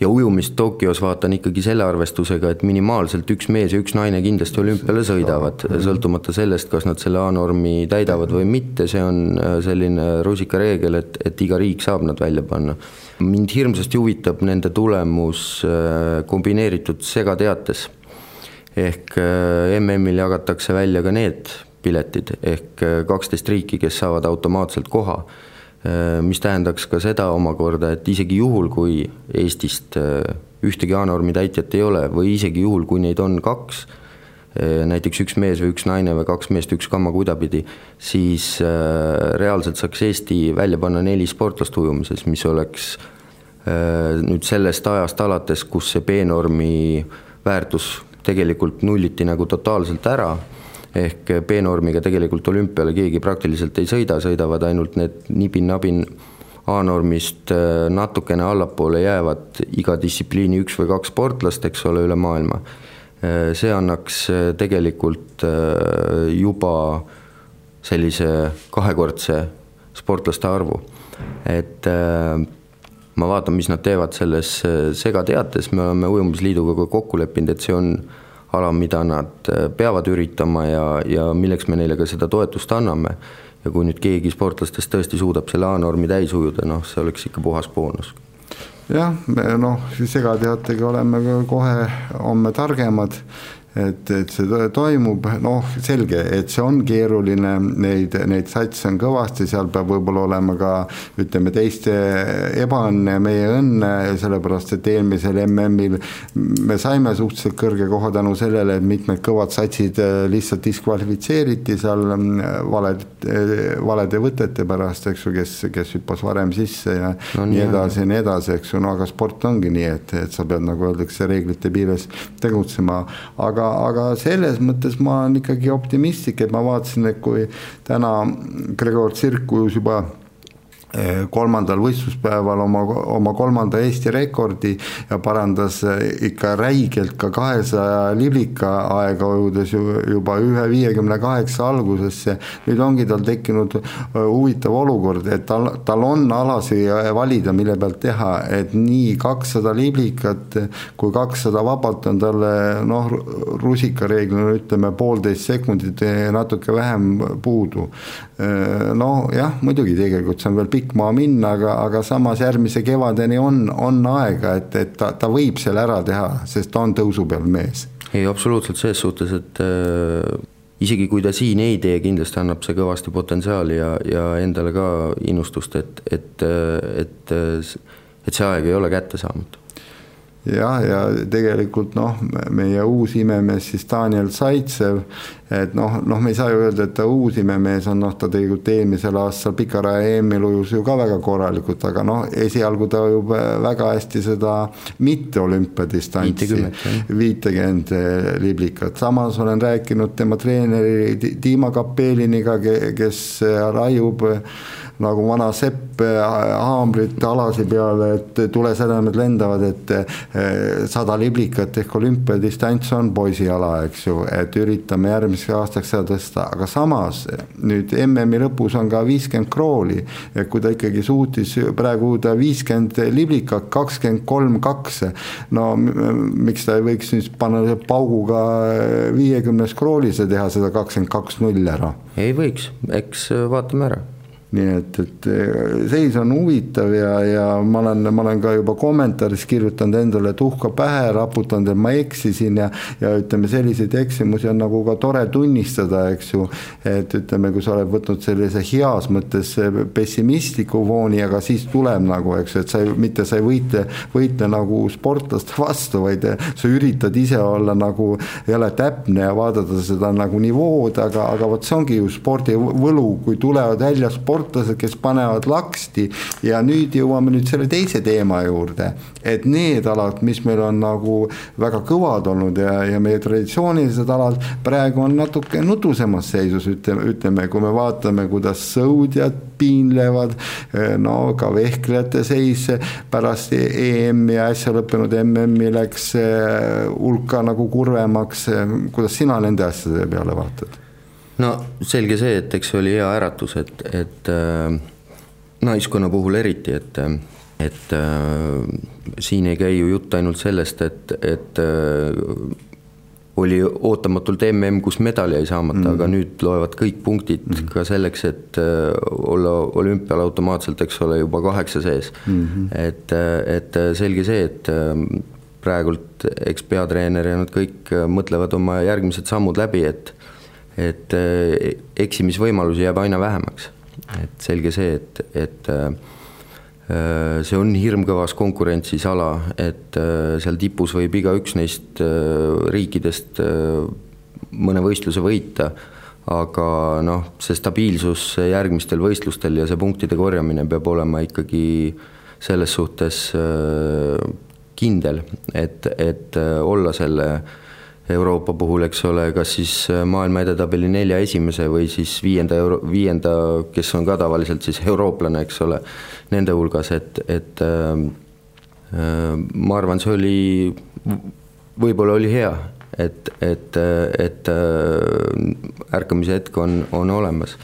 ja ujumist Tokyos vaatan ikkagi selle arvestusega, et minimaalselt üks mees ja üks naine kindlasti olümpiale sõidavad, sõltumata sellest, kas nad selle A-normi täidavad või mitte, see on äh, selline rusikareegel, et, et iga riik saab nad välja panna. mind hirmsasti huvitab nende tulemus äh, kombineeritud segateates. ehk äh, MM-il jagatakse välja ka need piletid ehk kaksteist riiki, kes saavad automaatselt koha Äh, mis tähendaks ka seda omakorda, et isegi juhul, kui Eestist äh, ühtegi A-normi täitjat ei ole või isegi juhul, kui neid on kaks, äh, näiteks üks mees või üks naine või kaks meest, üks kamma kuidapidi, siis reaalselt saaks Eesti välja panna neli sportlast ujumises, mis oleks nüüd sellest ajast alates, kus see B-normi väärtus tegelikult nulliti nagu totaalselt ära ehk B-normiga tegelikult olümpiale keegi praktiliselt ei sõida, sõidavad ainult need nibin-nabin A-normist äh, natukene allapoole jäävad iga distsipliini üks või kaks sportlast, eks ole, üle maailma. Äh, see annaks tegelikult juba sellise kahekordse sportlaste arvu, et ma vaatan, mis nad teevad selles segateates, me oleme Ujumisliiduga ka kokku leppinud, et see on ala, mida nad äh, peavad üritama ja, ja milleks me neile ka seda toetust anname. ja kui nüüd keegi sportlastest tõesti suudab selle A-normi täis ujuda, noh, see oleks ikka puhas boonus. jah, me noh, segateatega oleme kohe homme targemad et, et see toimub, noh, selge, et see on keeruline, neid, neid satse on kõvasti, seal peab võib-olla olema ka ütleme, teiste ebaõnne, meie õnne, sellepärast et eelmisel MM-il me saime suhteliselt kõrge koha tänu sellele, et mitmed kõvad satsid äh, lihtsalt diskvalifitseeriti seal mm, valed, äh, valede võtete pärast, eks ju, kes, kes hüppas varem sisse ja no, nii edasi ja nii edasi, eks ju, no aga sport ongi nii, et, et sa pead, nagu öeldakse, reeglite piires tegutsema, aga aga, aga selles mõttes ma olen ikkagi optimistlik, et ma vaatasin, et kui täna Gregor Tsirk ujus juba kolmandal võistluspäeval oma, oma kolmanda Eesti rekordi ja parandas eh, ikka räigelt ka kahesaja liblika aega ujudes juba ühe viiekümne kaheksa algusesse. nüüd ongi tal tekkinud eh, huvitav olukord, et tal, tal on alasi valida, mille pealt teha, et nii kakssada liblikat kui kakssada vabalt on talle noh, rusikareeglina ütleme poolteist sekundit natuke vähem puudu. Nojah, muidugi tegelikult see on veel pikk maa minna, aga, aga samas järgmise kevadeni on, on aega, et, et ta, ta võib selle ära teha, sest ta on tõusu peal mees. ei, absoluutselt selles suhtes, et äh, isegi kui ta siin ei tee, kindlasti annab see kõvasti potentsiaali ja, ja endale ka innustust, et, et, et, et see aeg ei ole kättesaamatu jah, ja tegelikult noh, meie uus imemees siis Daniel Zaitsev, et noh, noh, me ei saa ju öelda, et ta uus imemees on, noh, ta tegelikult eelmisel aastal pikaraja EM-il ujus ju ka väga korralikult, aga noh, esialgu ta ujub väga hästi seda mitte olümpiadistantsi, viitekümmet liblikat, samas olen rääkinud tema treeneri Dima Kapeliniga, kes raiub nagu vana sepp eh, haamrit alasi peale, et tulesädemed lendavad, et eh, sada liblikat ehk olümpiadistants on poisiala, eks ju, et üritame järgmiseks aastaks seda tõsta, aga samas nüüd MM-i lõpus on ka viiskümmend krooli, et kui ta ikkagi suutis praegu ujuda viiskümmend liblikat, kakskümmend kolm, kaks, no miks ta ei võiks nüüd panna pauguga viiekümnes kroolis ja teha seda kakskümmend kaks null ära? ei võiks, eks vaatame ära nii et, et seis on huvitav ja, ja ma olen, ma olen ka juba kommentaaris kirjutanud endale tuhka pähe, raputanud, et ma eksisin ja, ja ütleme, selliseid eksimusi on nagu ka tore tunnistada, eks ju. et ütleme, kui sa oled võtnud sellise heas mõttes pessimistliku fooni, aga siis tuleb nagu, eks ju, et sa ei, mitte sa ei võitle, võitle nagu sportlaste vastu, vaid sa üritad ise olla nagu jälle täpne ja vaadata seda nagu nivood, aga, aga vot see ongi ju spordi võlu, kui tulevad välja sport sportlased, kes panevad laksti ja nüüd jõuame nüüd selle teise teema juurde, et need alad, mis meil on nagu väga kõvad olnud ja, ja meie traditsioonilised alad praegu on natuke nutusemas seisus, ütleme, ütleme, kui me vaatame, kuidas sõudjad piinlevad, no ka vehklejate seis pärast EM-i ja äsja lõppenud MM-i läks eh, hulka nagu kurvemaks, kuidas sina nende asjade peale vaatad? No selge see, et eks see oli hea äratus, et, et äh, naiskonna puhul eriti, et, et äh, siin ei käi ju jutt ainult sellest, et, et äh, oli ootamatult mm, kus medal jäi saamata mm., aga nüüd loevad kõik punktid mm. ka selleks, et äh, olla olümpial automaatselt, eks ole, juba kaheksa sees mm. -hmm. et, et selge see, et äh, praegult eks peatreener ja nad kõik mõtlevad oma järgmised sammud läbi, et et äh, eksimisvõimalusi jääb aina vähemaks. et selge see, et, et äh, see on hirmkõvas konkurentsis ala, et äh, seal tipus võib igaüks neist riikidest mõne võistluse võita, aga noh, see stabiilsus järgmistel võistlustel ja see punktide korjamine peab olema ikkagi selles suhtes kindel, et, et olla selle äh, Euroopa puhul, eks ole, kas siis äh, maailma edetabeli nelja esimese või siis viienda euro, viienda, kes on ka tavaliselt siis eurooplane, eks ole, nende hulgas, et, et äh, äh, ma arvan, see oli, võib-olla oli hea, et, et, et äh, ärkamise hetk on, on olemas.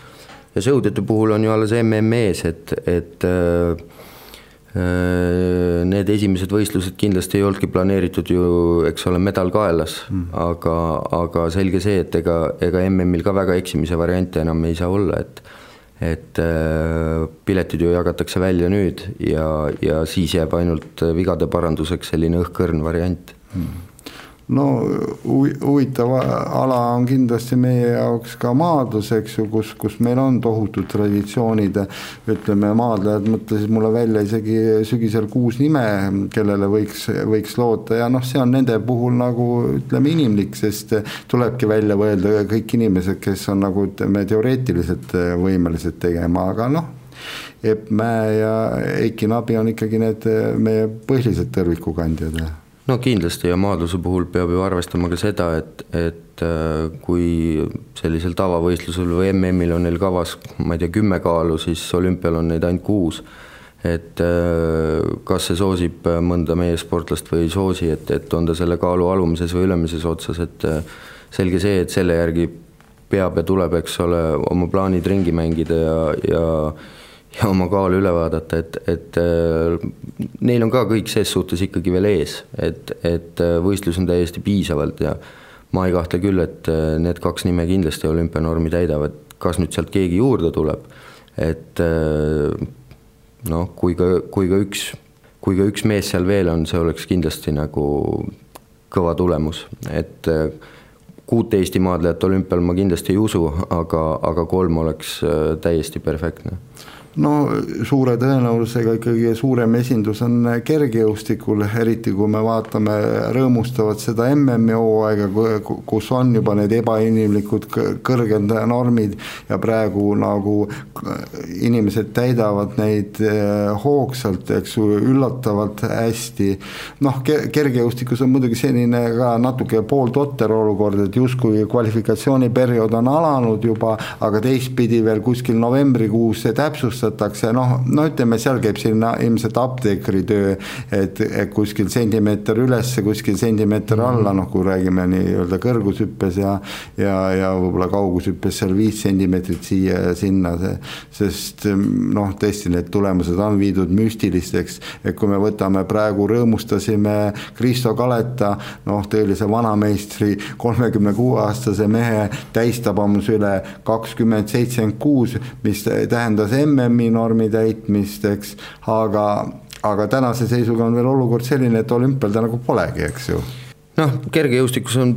ja sõudjate puhul on ju alles MM ees, et, et äh, Äh, need esimesed võistlused kindlasti ei olnudki planeeritud ju, eks ole, medal kaelas mm., aga, aga selge see, et ega, ega MM-il ka väga eksimise variante enam ei saa olla, et et äh, piletid ju jagatakse välja nüüd ja, ja siis jääb ainult vigade paranduseks selline õhkõrn variant mm no huvitav ala on kindlasti meie jaoks ka maadlus, eks ju, kus, kus meil on tohutud traditsioonid. ütleme, maadlejad mõtlesid mulle välja isegi sügisel kuus nime, kellele võiks, võiks loota. Ja noh, see on nende puhul nagu ütleme inimlik, sest tulebki välja mõelda kõik inimesed, kes on nagu ütleme teoreetiliselt võimelised tegema, aga noh Epp Mäe ja Eiki Nabi on ikkagi need meie põhilised tõrvikukandjad no kindlasti ja maadluse puhul peab ju arvestama ka seda, et, et äh, kui sellisel tavavõistlusel või MM-il on neil kavas, ma ei tea, kümme kaalu, siis olümpial on neid ainult kuus. et äh, kas see soosib mõnda meie sportlast või ei soosi, et, et on ta selle kaalu alumises või ülemises otsas, et äh, selge see, et selle järgi peab ja tuleb, eks ole, oma plaanid ringi mängida ja, ja ja oma kaalu üle vaadata, et, et äh, neil on ka kõik ses suhtes ikkagi veel ees, et, et äh, võistlusi on täiesti piisavalt ja ma ei kahtle küll, et äh, need kaks nime kindlasti olümpianormi täidavad, kas nüüd sealt keegi juurde tuleb, et noh, kui ka, kui ka üks, kui ka üks mees seal veel on, see oleks kindlasti nagu kõva tulemus, et kuut Eesti maadlejat olümpial ma kindlasti ei usu, aga, aga kolm oleks täiesti perfektne no suure tõenäosusega ikkagi suurem esindus on kergejõustikul, eriti kui me vaatame rõõmustavat seda MM-i hooaega, kus on juba need ebainimlikud kõrged normid ja praegu nagu inimesed täidavad neid eh, hoogsalt, eks ju, üllatavalt hästi. noh, kergejõustikus on muidugi selline ka natuke pooltotter olukord, et justkui kvalifikatsiooniperiood on alanud juba, aga teistpidi veel kuskil novembrikuus see täpsustatakse otsustatakse, noh, no ütleme, seal käib selline ilmselt apteekri töö, et, kuskil sentimeeter ülesse, kuskil sentimeeter alla, noh, kui räägime nii-öelda kõrgushüppes ja ja, ja võib-olla kaugushüppes seal viis sentimeetrit siia ja sinna, sest noh, tõesti need tulemused on viidud müstilisteks, et kui me võtame praegu, rõõmustasime Kristo Kaleta, noh, tõelise vanameistri, kolmekümne kuue aastase mehe täistabamus üle kakskümmend seitsekümmend kuus, mis tähendas MM EM-i normi täitmist, eks, aga, aga tänase seisuga on veel olukord selline, et olümpial ta nagu polegi, eks ju. noh, kergejõustikus on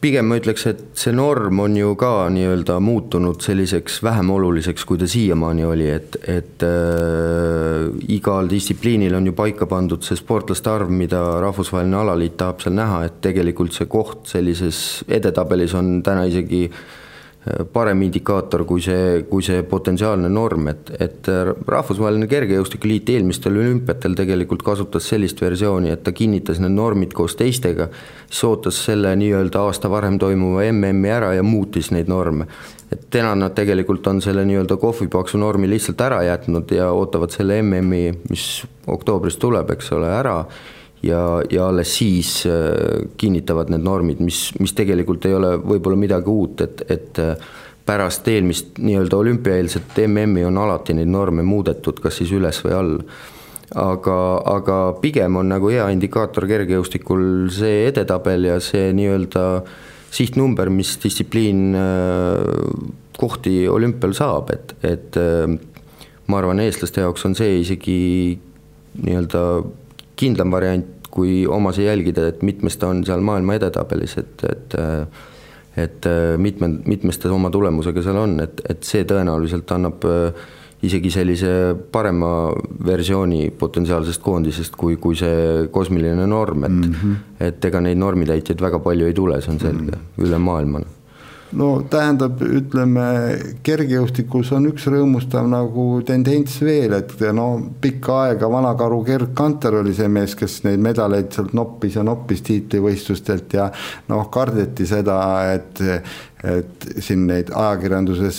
pigem ma ütleks, et see norm on ju ka nii-öelda muutunud selliseks vähem oluliseks, kui ta siiamaani oli, et, et äh, igal distsipliinil on ju paika pandud see sportlaste arv, mida rahvusvaheline alaliit tahab seal näha, et tegelikult see koht sellises edetabelis on täna isegi äh, parem indikaator kui see, kui see potentsiaalne norm, et, et Rahvusvaheline Kergejõustikuliit eelmistel olümpiatel tegelikult kasutas sellist versiooni, et ta kinnitas need normid koos teistega, siis ootas selle nii-öelda aasta varem toimuva MM-i ära ja muutis neid norme. et täna nad tegelikult on selle nii-öelda kohvipaksu normi lihtsalt ära jätnud ja ootavad selle MM-i, mis oktoobris tuleb, eks ole, ära ja, ja alles siis äh, kinnitavad need normid, mis, mis tegelikult ei ole võib-olla midagi uut, et, et äh, pärast eelmist nii-öelda olümpiaeelset MM-i on alati neid norme muudetud, kas siis üles või alla. aga, aga pigem on nagu hea indikaator kergejõustikul see edetabel ja see nii-öelda sihtnumber, mis distsipliin äh, kohti olümpial saab, et, et ma arvan, eestlaste jaoks on see isegi nii-öelda kindlam variant, kui omasid jälgida, et mitmes ta on seal maailma edetabelis, et, et et mitme, mitmes ta oma tulemusega seal on, et, et see tõenäoliselt annab isegi sellise parema versiooni potentsiaalsest koondisest, kui, kui see kosmiline norm, et mm -hmm. et ega neid normitäitjaid väga palju ei tule, see on selge mm, -hmm. üle maailma no tähendab, ütleme kergejõustikus on üks rõõmustav nagu tendents veel, et no pikka aega vanakaru Gerd Kanter oli see mees, kes neid medaleid sealt noppis ja noppis tiitlivõistlustelt ja noh, kardeti seda, et et siin neid ajakirjanduses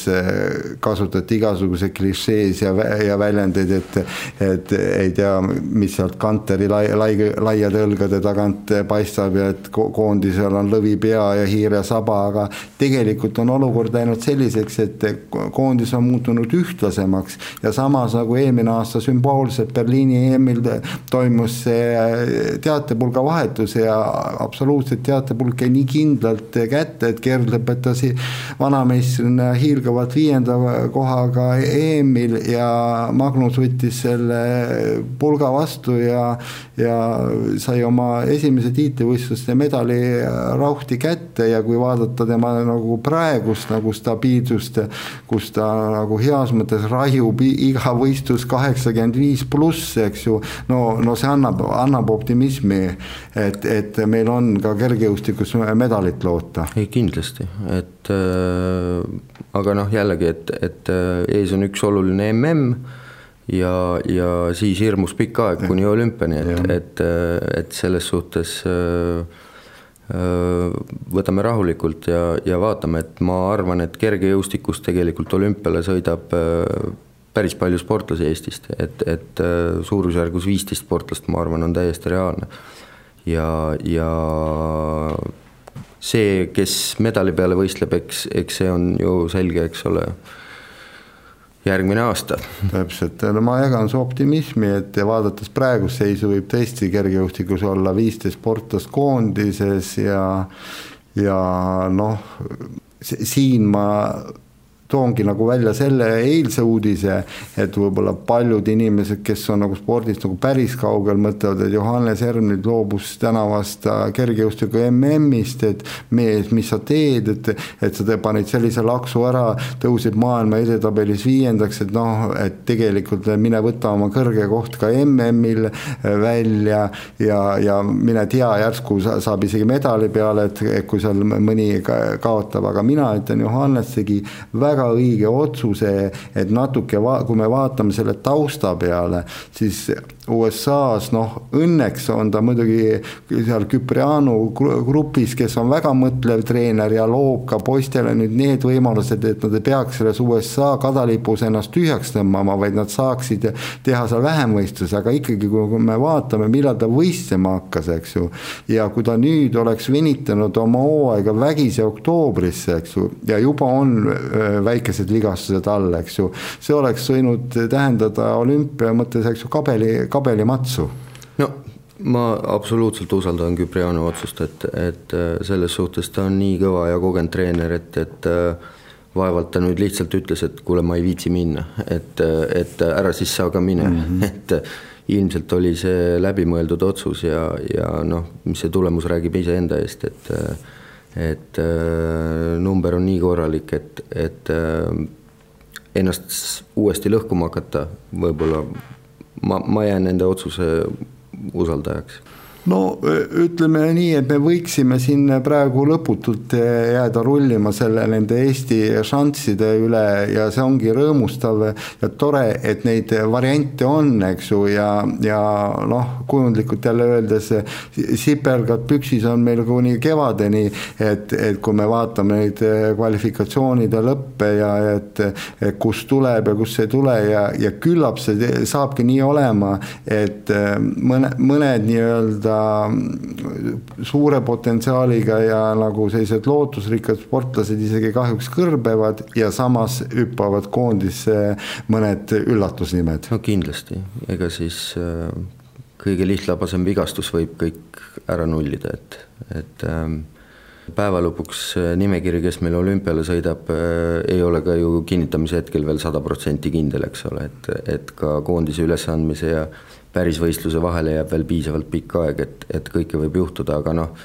kasutati igasuguseid klišees ja, ja väljendeid, et et ei tea, mis sealt Kanteri lai, lai, laiade õlgade tagant paistab ja et koondisel on lõvipea ja hiiresaba, aga tegelikult on olukord läinud selliseks, et koondis on muutunud ühtlasemaks ja samas nagu eelmine aasta sümboolselt Berliini EM-il toimus see teatepulga vahetus ja absoluutselt teatepulk jäi nii kindlalt kätte, et Gerd lõpetas lõpetas vanameistrina hiilgavalt viienda kohaga EM-il ja Magnus võttis selle pulga vastu ja, ja sai oma esimese tiitlivõistluste medali rauhti kätte ja kui vaadata tema nagu praegust nagu stabiilsust, kus ta nagu heas mõttes raiub iga võistlus kaheksakümmend viis pluss, eks ju, no, no see annab, annab optimismi, et, et meil on ka kergejõustikus medalit loota. ei kindlasti, et äh, aga noh, jällegi, et, et äh, ees on üks oluline mm ja, ja siis hirmus pikk aeg kuni olümpiani, et, et, äh, et selles suhtes võtame rahulikult ja, ja vaatame, et ma arvan, et kergejõustikus tegelikult olümpiale sõidab päris palju sportlasi Eestist, et, et suurusjärgus viisteist sportlast, ma arvan, on täiesti reaalne. ja, ja see, kes medali peale võistleb, eks, eks see on ju selge, eks ole, järgmine aasta. täpselt, ma jagan su optimismi, et vaadates praegust seisu võib tõesti kergejõustikus olla viisteist sportlast koondises ja ja noh, siin ma toongi nagu välja selle eilse uudise, et võib-olla paljud inimesed, kes on nagu spordist nagu päris kaugel, mõtlevad, et Johannes Erm nüüd loobus tänavast kergejõustiku MM-ist, et mees, mis sa teed, et, et sa panid sellise laksu ära, tõusid maailma edetabelis viiendaks, et noh, et tegelikult mine võta oma kõrge koht ka MM-il välja ja, ja mine tea, järsku saab isegi medali peale, et kui seal mõni kaotab, aga mina ütlen, Johannes tegi väga õige otsuse, et natuke, kui me vaatame selle tausta peale, siis USA-s noh, õnneks on ta muidugi seal Küprianu grupis, kes on väga mõtlev treener ja loob ka poistele nüüd need võimalused, et nad ei peaks selles USA kadalipus ennast tühjaks tõmbama, vaid nad saaksid teha seal vähemvõistluse, aga ikkagi, kui me vaatame, millal ta võistlema hakkas, eks ju. ja kui ta nüüd oleks venitanud oma hooaega vägisi oktoobrisse, eks ju, ja juba on väikesed vigastused all, eks ju, see oleks võinud tähendada olümpia mõttes, eks ju, kabeli, kabeli kabelimatsu? no ma absoluutselt usaldan Küpriano otsust, et, et äh, selles suhtes ta on nii kõva ja kogenud treener, et, et äh, vaevalt ta nüüd lihtsalt ütles, et kuule, ma ei viitsi minna, et, et ära siis sa ka mine mm, -hmm. <laughs> et ilmselt oli see läbimõeldud otsus ja, ja noh, see tulemus räägib iseenda eest, et et äh, number on nii korralik, et, et ennast uuesti lõhkuma hakata võib-olla ma, ma jään nende otsuse usaldajaks no ütleme nii, et me võiksime siin praegu lõputult jääda rullima selle, nende Eesti šansside üle ja see ongi rõõmustav ja tore, et neid variante on, eks ju, ja, ja noh, kujundlikult jälle öeldes, sipelgad püksis on meil kuni kevadeni, et, et kui me vaatame neid kvalifikatsioonide lõppe ja et, et kus tuleb ja kus ei tule ja, ja küllap see saabki nii olema, et mõne, mõned nii-öelda nii-öelda suure potentsiaaliga ja nagu sellised lootusrikkad sportlased isegi kahjuks kõrbevad ja samas hüppavad koondisse mõned üllatusnimed. no kindlasti, ega siis äh, kõige lihtlabasem vigastus võib kõik ära nullida, et, et ähm, päeva lõpuks äh, nimekiri, kes meil olümpiale sõidab, äh, ei ole ka ju kinnitamise hetkel veel sada protsenti kindel, eks ole, et, et ka koondise ülesandmise ja päris võistluse vahele jääb veel piisavalt pikk aeg, et, et kõike võib juhtuda, aga noh,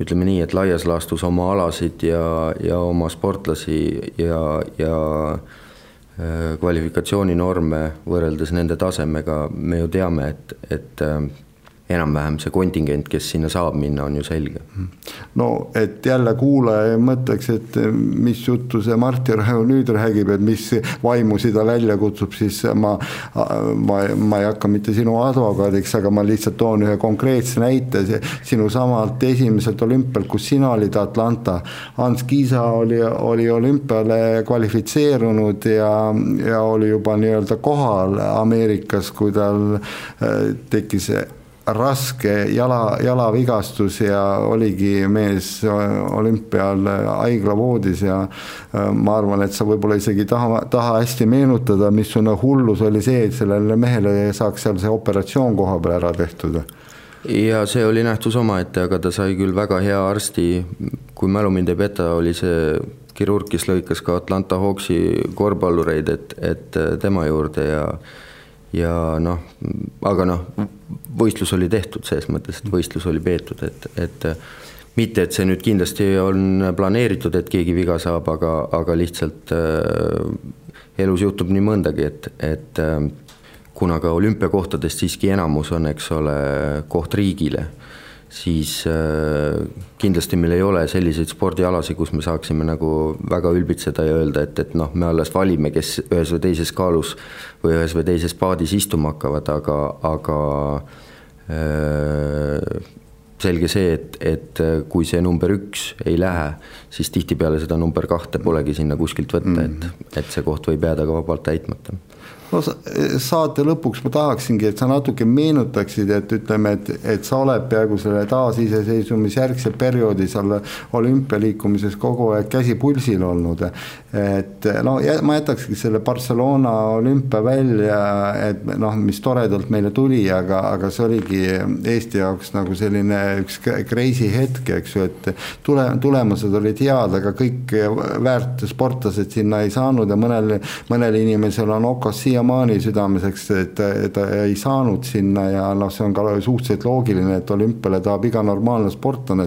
ütleme nii, et laias laastus oma alasid ja, ja oma sportlasi ja, ja äh, kvalifikatsiooninorme võrreldes nende tasemega me ju teame, et, et äh, enam-vähem see kontingent, kes sinna saab minna, on ju selge. no et jälle kuulaja mõtleks, et mis juttu see Martti Rahu nüüd räägib, et mis vaimusi ta välja kutsub, siis ma, ma, ma ei hakka mitte sinu advokaadiks, aga ma lihtsalt toon ühe konkreetse näite sinu samalt esimeselt olümpialt, kus sina olid Atlanta. Hans Kiisa oli, oli olümpiale kvalifitseerunud ja, ja oli juba nii-öelda kohal Ameerikas, kui tal äh, tekkis raske jala, jalavigastus ja oligi mees olümpial haiglavoodis ja äh, ma arvan, et sa võib-olla isegi ei taha, taha hästi meenutada, missugune hullus oli see, et sellele mehele saaks seal see operatsioon koha peal ära tehtud. Ja see oli nähtus omaette, aga ta sai küll väga hea arsti, kui mälu mind ei peta, oli see kirurg, kes lõikas ka Atlanta Hawksi korvpallureid, et, et tema juurde ja ja noh, aga noh, võistlus oli tehtud selles mõttes, et võistlus oli peetud, et, et mitte, et see nüüd kindlasti on planeeritud, et keegi viga saab, aga, aga lihtsalt äh, elus juhtub nii mõndagi, et, et äh, kuna ka olümpiakohtadest siiski enamus on, eks ole, koht riigile siis äh, kindlasti meil ei ole selliseid spordialasid, kus me saaksime nagu väga ülbitseda ja öelda, et, et noh, me alles valime, kes ühes või teises kaalus või ühes või teises paadis istuma hakkavad, aga, aga äh, selge see, et, et kui see number üks ei lähe, siis tihtipeale seda number kahte polegi sinna kuskilt võtta, et, mhm. et see koht võib jääda ka vabalt täitmata no saate lõpuks ma tahaksingi, et sa natuke meenutaksid, et ütleme, et, et sa oled peaaegu selle taasiseseisvumisjärgse perioodi seal olümpialiikumises kogu aeg käsi pulsil olnud. et no ma jätakski selle Barcelona olümpia välja, et noh, mis toredalt meile tuli, aga, aga see oligi Eesti jaoks nagu selline üks crazy hetk, eks ju, et tule, tulemused olid head, aga kõik väärt sportlased sinna ei saanud ja mõnel, mõnel inimesel on okos siia siiamaani südameseks, et ta ei saanud sinna ja noh, see on ka suhteliselt loogiline, et olümpiale tahab iga normaalne sportlane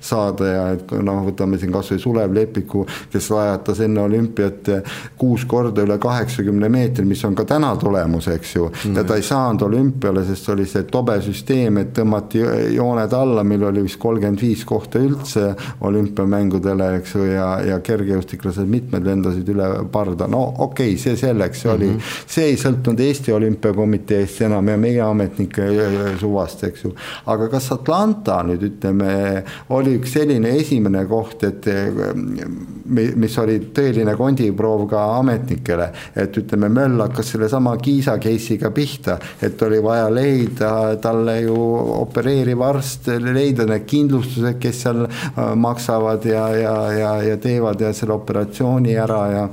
saada ja et noh, võtame siin kasvõi Sulev Lepiku, kes lajatas enne olümpiat kuus korda üle kaheksakümne meetri, mis on ka täna tulemus, eks ju mm. -hmm. ja ta ei saanud olümpiale, sest oli see tobe süsteem, et tõmmati jooned alla, meil oli vist kolmkümmend viis kohta üldse olümpiamängudele, eks ju, ja, ja kergejõustiklased mitmed lendasid üle parda, no okei okay,, see selleks, see mm -hmm. oli mhm see ei sõltunud Eesti Olümpiakomiteest enam ja meie ametnike suvast, eks ju. aga kas Atlanta nüüd ütleme, oli üks selline esimene koht, et mis oli tõeline kondiproov ka ametnikele, et ütleme, Möll hakkas sellesama Kiisa case'iga pihta, et oli vaja leida talle ju opereeriv arst, leida need kindlustused, kes seal äh, maksavad ja, ja, ja, ja teevad ja selle operatsiooni ära ja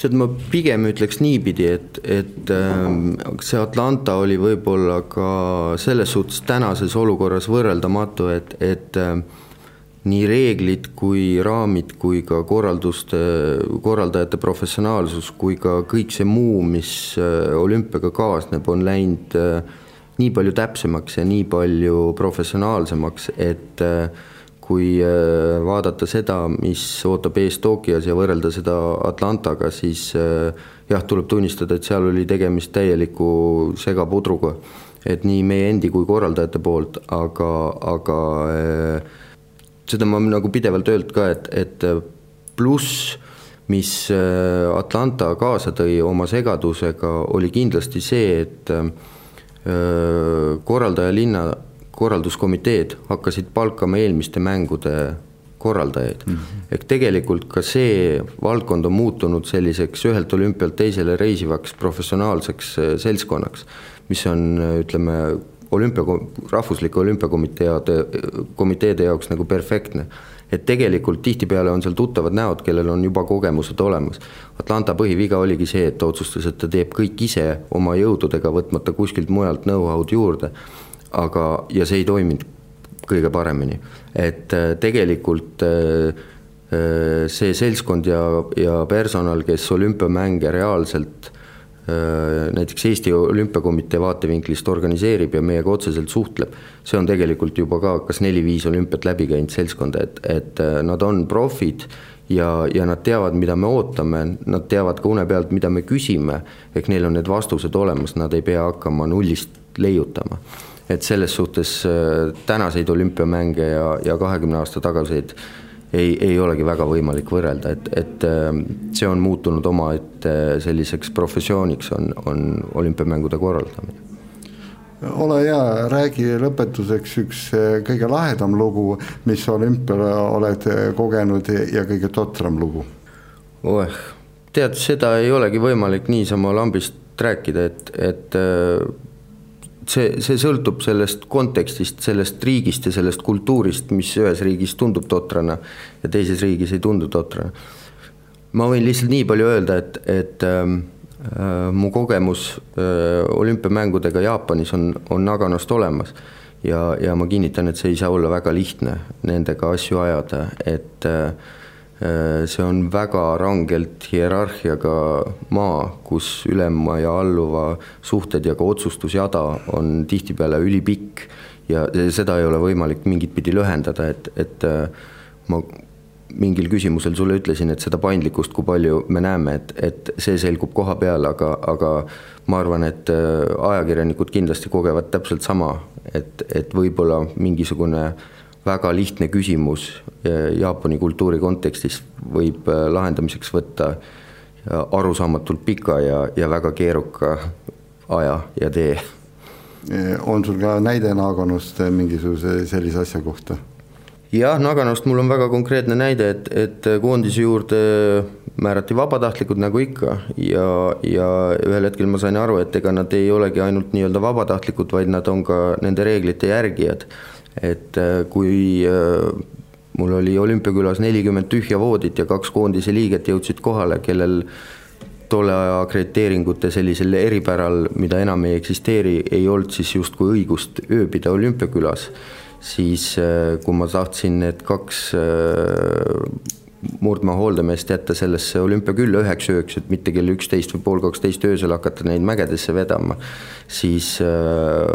tead, ma pigem ütleks niipidi, et, et ähm, see Atlanta oli võib-olla ka selles suhtes tänases olukorras võrreldamatu, et, et ähm, nii reeglid kui raamid kui ka korralduste, korraldajate professionaalsus kui ka kõik see muu, mis äh, olümpiaga kaasneb, on läinud äh, nii palju täpsemaks ja nii palju professionaalsemaks, et äh, kui äh, vaadata seda, mis ootab ees Tokyos ja võrrelda seda Atlantaga, siis äh, jah, tuleb tunnistada, et seal oli tegemist täieliku segapudruga. et nii meie endi kui korraldajate poolt, aga, aga äh, seda ma nagu pidevalt öelnud ka, et, et pluss, mis Atlanta kaasa tõi oma segadusega, oli kindlasti see, et korraldaja linna korralduskomiteed hakkasid palkama eelmiste mängude korraldajaid mm. -hmm. ehk tegelikult ka see valdkond on muutunud selliseks ühelt olümpialt teisele reisivaks professionaalseks äh, seltskonnaks, mis on, äh, ütleme, olümpia, rahvuslike olümpiakomiteede, komiteede jaoks nagu perfektne. et tegelikult tihtipeale on seal tuttavad näod, kellel on juba kogemused olemas. Atlanta põhiviga oligi see, et ta otsustas, et ta teeb kõik ise oma jõududega, võtmata kuskilt mujalt know-how'd juurde aga, ja see ei toiminud kõige paremini, et äh, tegelikult äh, äh, see seltskond ja, ja personal, kes olümpiamänge reaalselt näiteks Eesti Olümpiakomitee vaatevinklist organiseerib ja meiega otseselt suhtleb, see on tegelikult juba ka kas neli-viis olümpiat läbi käinud seltskonda, et, et nad on profid ja, ja nad teavad, mida me ootame, nad teavad ka une pealt, mida me küsime, ehk neil on need vastused olemas, nad ei pea hakkama nullist leiutama et selles suhtes äh, tänaseid olümpiamänge ja, ja kahekümne aasta tagaseid ei, ei olegi väga võimalik võrrelda, et, et äh, see on muutunud omaette selliseks professiooniks, on, on olümpiamängude korraldamine ole hea, räägi lõpetuseks üks äh, kõige lahedam lugu, mis olümpial oled kogenud ja kõige totram lugu. oeh, tead, seda ei olegi võimalik niisama lambist rääkida, et, et see, see sõltub sellest kontekstist, sellest riigist ja sellest kultuurist, mis ühes riigis tundub totrana ja teises riigis ei tundu totrana. ma võin lihtsalt nii palju öelda, et, et ähm, äh, mu kogemus äh, olümpiamängudega Jaapanis on, on Naganost olemas ja, ja ma kinnitan, et see ei saa olla väga lihtne nendega asju ajada, et äh, see on väga rangelt hierarhiaga maa, kus ülema ja alluva suhted ja ka otsustusjada on tihtipeale ülipikk ja seda ei ole võimalik mingit pidi lühendada, et, et äh, ma mingil küsimusel sulle ütlesin, et seda paindlikkust, kui palju me näeme, et, et see selgub koha peal, aga, aga ma arvan, et äh, ajakirjanikud kindlasti kogevad täpselt sama, et, et võib-olla mingisugune äh, väga lihtne küsimus Jaapani kultuuri kontekstis võib äh, lahendamiseks võtta arusaamatult pika ja, ja väga keeruka aja ja tee. on sul ka näide Naganost mingisuguse sellise asja kohta? jah, Naganost mul on väga konkreetne näide, et, et koondise juurde määrati vabatahtlikud nagu ikka ja, ja ühel hetkel ma sain aru, et ega nad ei olegi ainult nii-öelda vabatahtlikud, vaid nad on ka nende reeglite järgijad. Et äh, kui mul oli olümpiakülas nelikümmend tühja voodit ja kaks koondise liiget jõudsid kohale, kellel tolle aja akrediteeringute sellisel eripäral, mida enam ei eksisteeri, ei olnud siis justkui õigust ööbida olümpiakülas, siis äh, kui ma tahtsin need kaks murdmaa hooldemeest jätta sellesse olümpiakülla üheks ööks, et mitte kell üksteist või pool kaksteist öösel hakata neid mägedesse vedama, siis äh,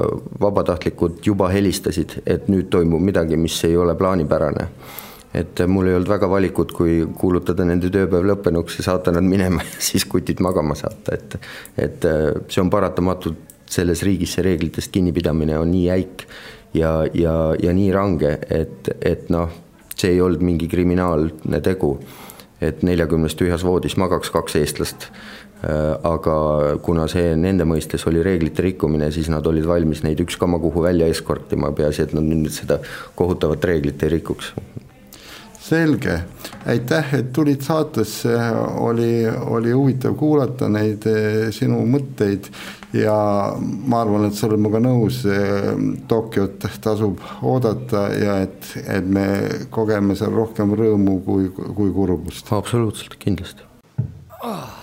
vabatahtlikud juba helistasid, et nüüd toimub midagi, mis ei ole plaanipärane. Et mul ei olnud väga valikut, kui kuulutada nende tööpäev lõppenuks ja saata nad minema <laughs> ja siis kutid magama saata, et et äh, see on paratamatult selles riigis see reeglitest kinnipidamine on nii jäik ja, ja, ja nii range, et, et noh, see ei olnud mingi kriminaalne tegu, et neljakümnes tühjas voodis magaks kaks eestlast. Äh, aga kuna see nende mõistes oli reeglite rikkumine, siis nad olid valmis neid ükskama kuhu välja eskortima, peaasi, et nad nüüd seda kohutavat reeglit ei rikuks. Selge, aitäh, et tulid saatesse, oli, oli huvitav kuulata neid eh, sinu mõtteid ja ma arvan, et sa oled minuga nõus, Tokyot tasub oodata ja et, et me kogeme seal rohkem rõõmu kui, kui kurbust. absoluutselt, kindlasti oh..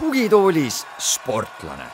tugitoolis sportlane